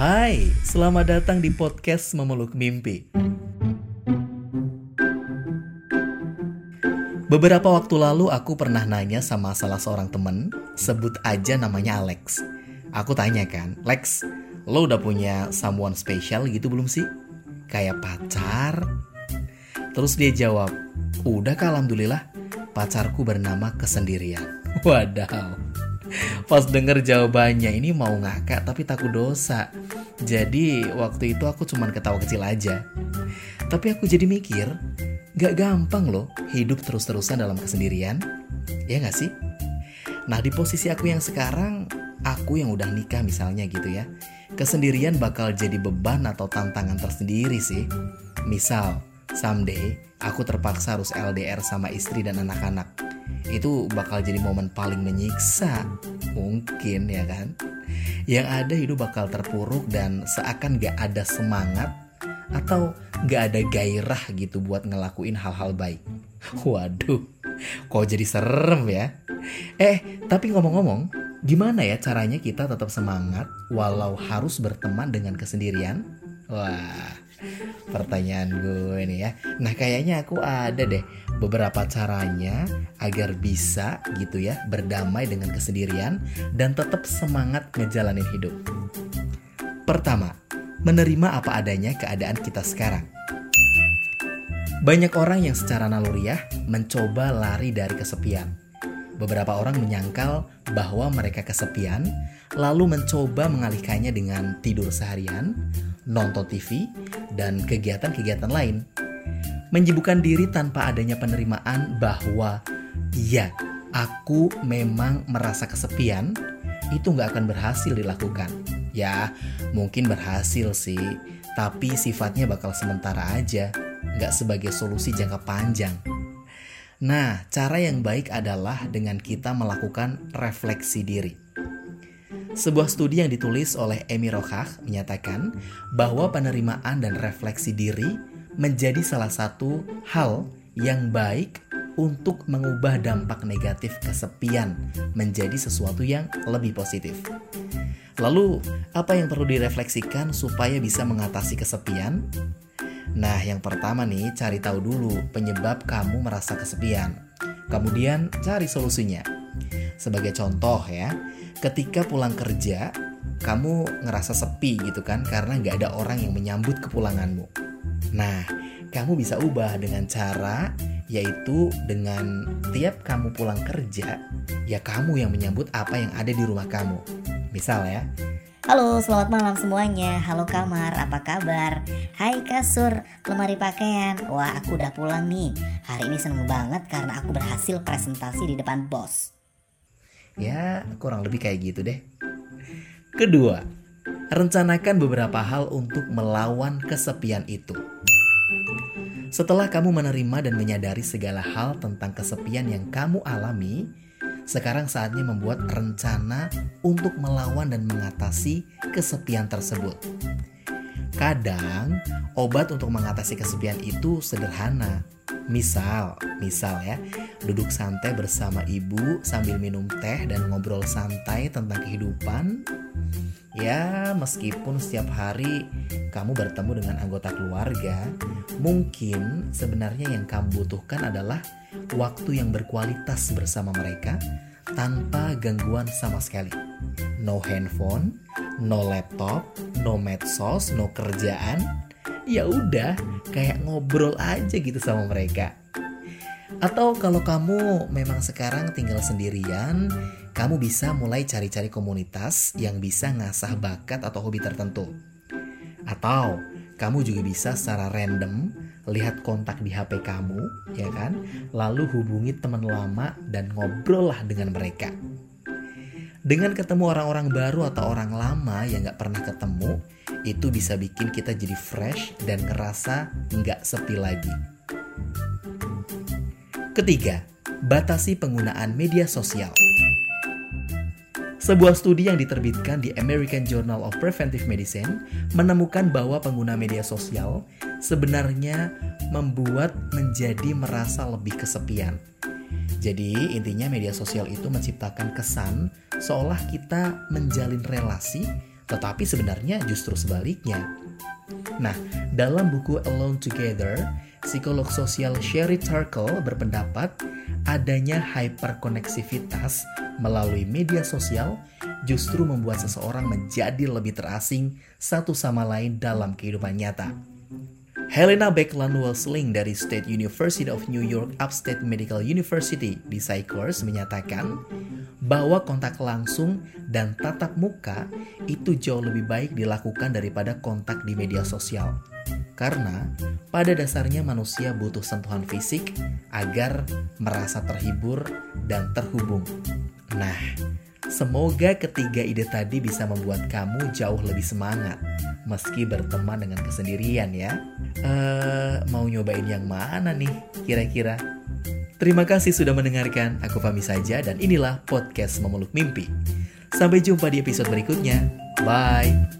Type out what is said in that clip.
Hai, selamat datang di podcast Memeluk Mimpi. Beberapa waktu lalu aku pernah nanya sama salah seorang temen, sebut aja namanya Alex. Aku tanya kan, Lex, lo udah punya someone special gitu belum sih? Kayak pacar? Terus dia jawab, udah kak alhamdulillah, pacarku bernama kesendirian. Wadaw. Pas denger jawabannya ini mau ngakak tapi takut dosa. Jadi waktu itu aku cuman ketawa kecil aja. Tapi aku jadi mikir, gak gampang loh hidup terus-terusan dalam kesendirian. Ya gak sih? Nah di posisi aku yang sekarang, aku yang udah nikah misalnya gitu ya. Kesendirian bakal jadi beban atau tantangan tersendiri sih. Misal, someday aku terpaksa harus LDR sama istri dan anak-anak itu bakal jadi momen paling menyiksa. Mungkin ya kan? Yang ada hidup bakal terpuruk dan seakan gak ada semangat atau gak ada gairah gitu buat ngelakuin hal-hal baik. Waduh kok jadi serem ya? Eh tapi ngomong-ngomong gimana ya caranya kita tetap semangat walau harus berteman dengan kesendirian? Wah pertanyaan gue ini ya. Nah kayaknya aku ada deh beberapa caranya agar bisa gitu ya berdamai dengan kesendirian dan tetap semangat ngejalanin hidup. Pertama, menerima apa adanya keadaan kita sekarang. Banyak orang yang secara naluriah mencoba lari dari kesepian. Beberapa orang menyangkal bahwa mereka kesepian, lalu mencoba mengalihkannya dengan tidur seharian, nonton TV, dan kegiatan-kegiatan lain. Menyibukkan diri tanpa adanya penerimaan bahwa ya, aku memang merasa kesepian, itu nggak akan berhasil dilakukan. Ya, mungkin berhasil sih, tapi sifatnya bakal sementara aja, nggak sebagai solusi jangka panjang. Nah, cara yang baik adalah dengan kita melakukan refleksi diri. Sebuah studi yang ditulis oleh Amy Rohach menyatakan bahwa penerimaan dan refleksi diri menjadi salah satu hal yang baik untuk mengubah dampak negatif kesepian menjadi sesuatu yang lebih positif. Lalu, apa yang perlu direfleksikan supaya bisa mengatasi kesepian? Nah, yang pertama nih, cari tahu dulu penyebab kamu merasa kesepian. Kemudian, cari solusinya. Sebagai contoh ya, ketika pulang kerja kamu ngerasa sepi gitu kan karena nggak ada orang yang menyambut kepulanganmu. Nah, kamu bisa ubah dengan cara yaitu dengan tiap kamu pulang kerja, ya kamu yang menyambut apa yang ada di rumah kamu. Misal ya, Halo, selamat malam semuanya. Halo kamar, apa kabar? Hai kasur, lemari pakaian. Wah, aku udah pulang nih. Hari ini seneng banget karena aku berhasil presentasi di depan bos. Ya, kurang lebih kayak gitu deh. Kedua, rencanakan beberapa hal untuk melawan kesepian itu. Setelah kamu menerima dan menyadari segala hal tentang kesepian yang kamu alami, sekarang saatnya membuat rencana untuk melawan dan mengatasi kesepian tersebut. Kadang, obat untuk mengatasi kesepian itu sederhana, Misal, misal ya, duduk santai bersama ibu sambil minum teh dan ngobrol santai tentang kehidupan. Ya, meskipun setiap hari kamu bertemu dengan anggota keluarga, mungkin sebenarnya yang kamu butuhkan adalah waktu yang berkualitas bersama mereka tanpa gangguan sama sekali. No handphone, no laptop, no medsos, no kerjaan, ya udah kayak ngobrol aja gitu sama mereka. Atau kalau kamu memang sekarang tinggal sendirian, kamu bisa mulai cari-cari komunitas yang bisa ngasah bakat atau hobi tertentu. Atau kamu juga bisa secara random lihat kontak di HP kamu, ya kan? Lalu hubungi teman lama dan ngobrol lah dengan mereka. Dengan ketemu orang-orang baru atau orang lama yang gak pernah ketemu, itu bisa bikin kita jadi fresh dan ngerasa nggak sepi lagi. Ketiga, batasi penggunaan media sosial. Sebuah studi yang diterbitkan di American Journal of Preventive Medicine menemukan bahwa pengguna media sosial sebenarnya membuat menjadi merasa lebih kesepian jadi intinya media sosial itu menciptakan kesan seolah kita menjalin relasi tetapi sebenarnya justru sebaliknya. Nah, dalam buku Alone Together, psikolog sosial Sherry Turkle berpendapat adanya hyperkoneksivitas melalui media sosial justru membuat seseorang menjadi lebih terasing satu sama lain dalam kehidupan nyata. Helena Beckland Welsling dari State University of New York Upstate Medical University di Psychers menyatakan bahwa kontak langsung dan tatap muka itu jauh lebih baik dilakukan daripada kontak di media sosial. Karena pada dasarnya manusia butuh sentuhan fisik agar merasa terhibur dan terhubung. Nah, Semoga ketiga ide tadi bisa membuat kamu jauh lebih semangat meski berteman dengan kesendirian ya. Uh, mau nyobain yang mana nih kira-kira? Terima kasih sudah mendengarkan. Aku Fami saja dan inilah podcast Memeluk Mimpi. Sampai jumpa di episode berikutnya. Bye.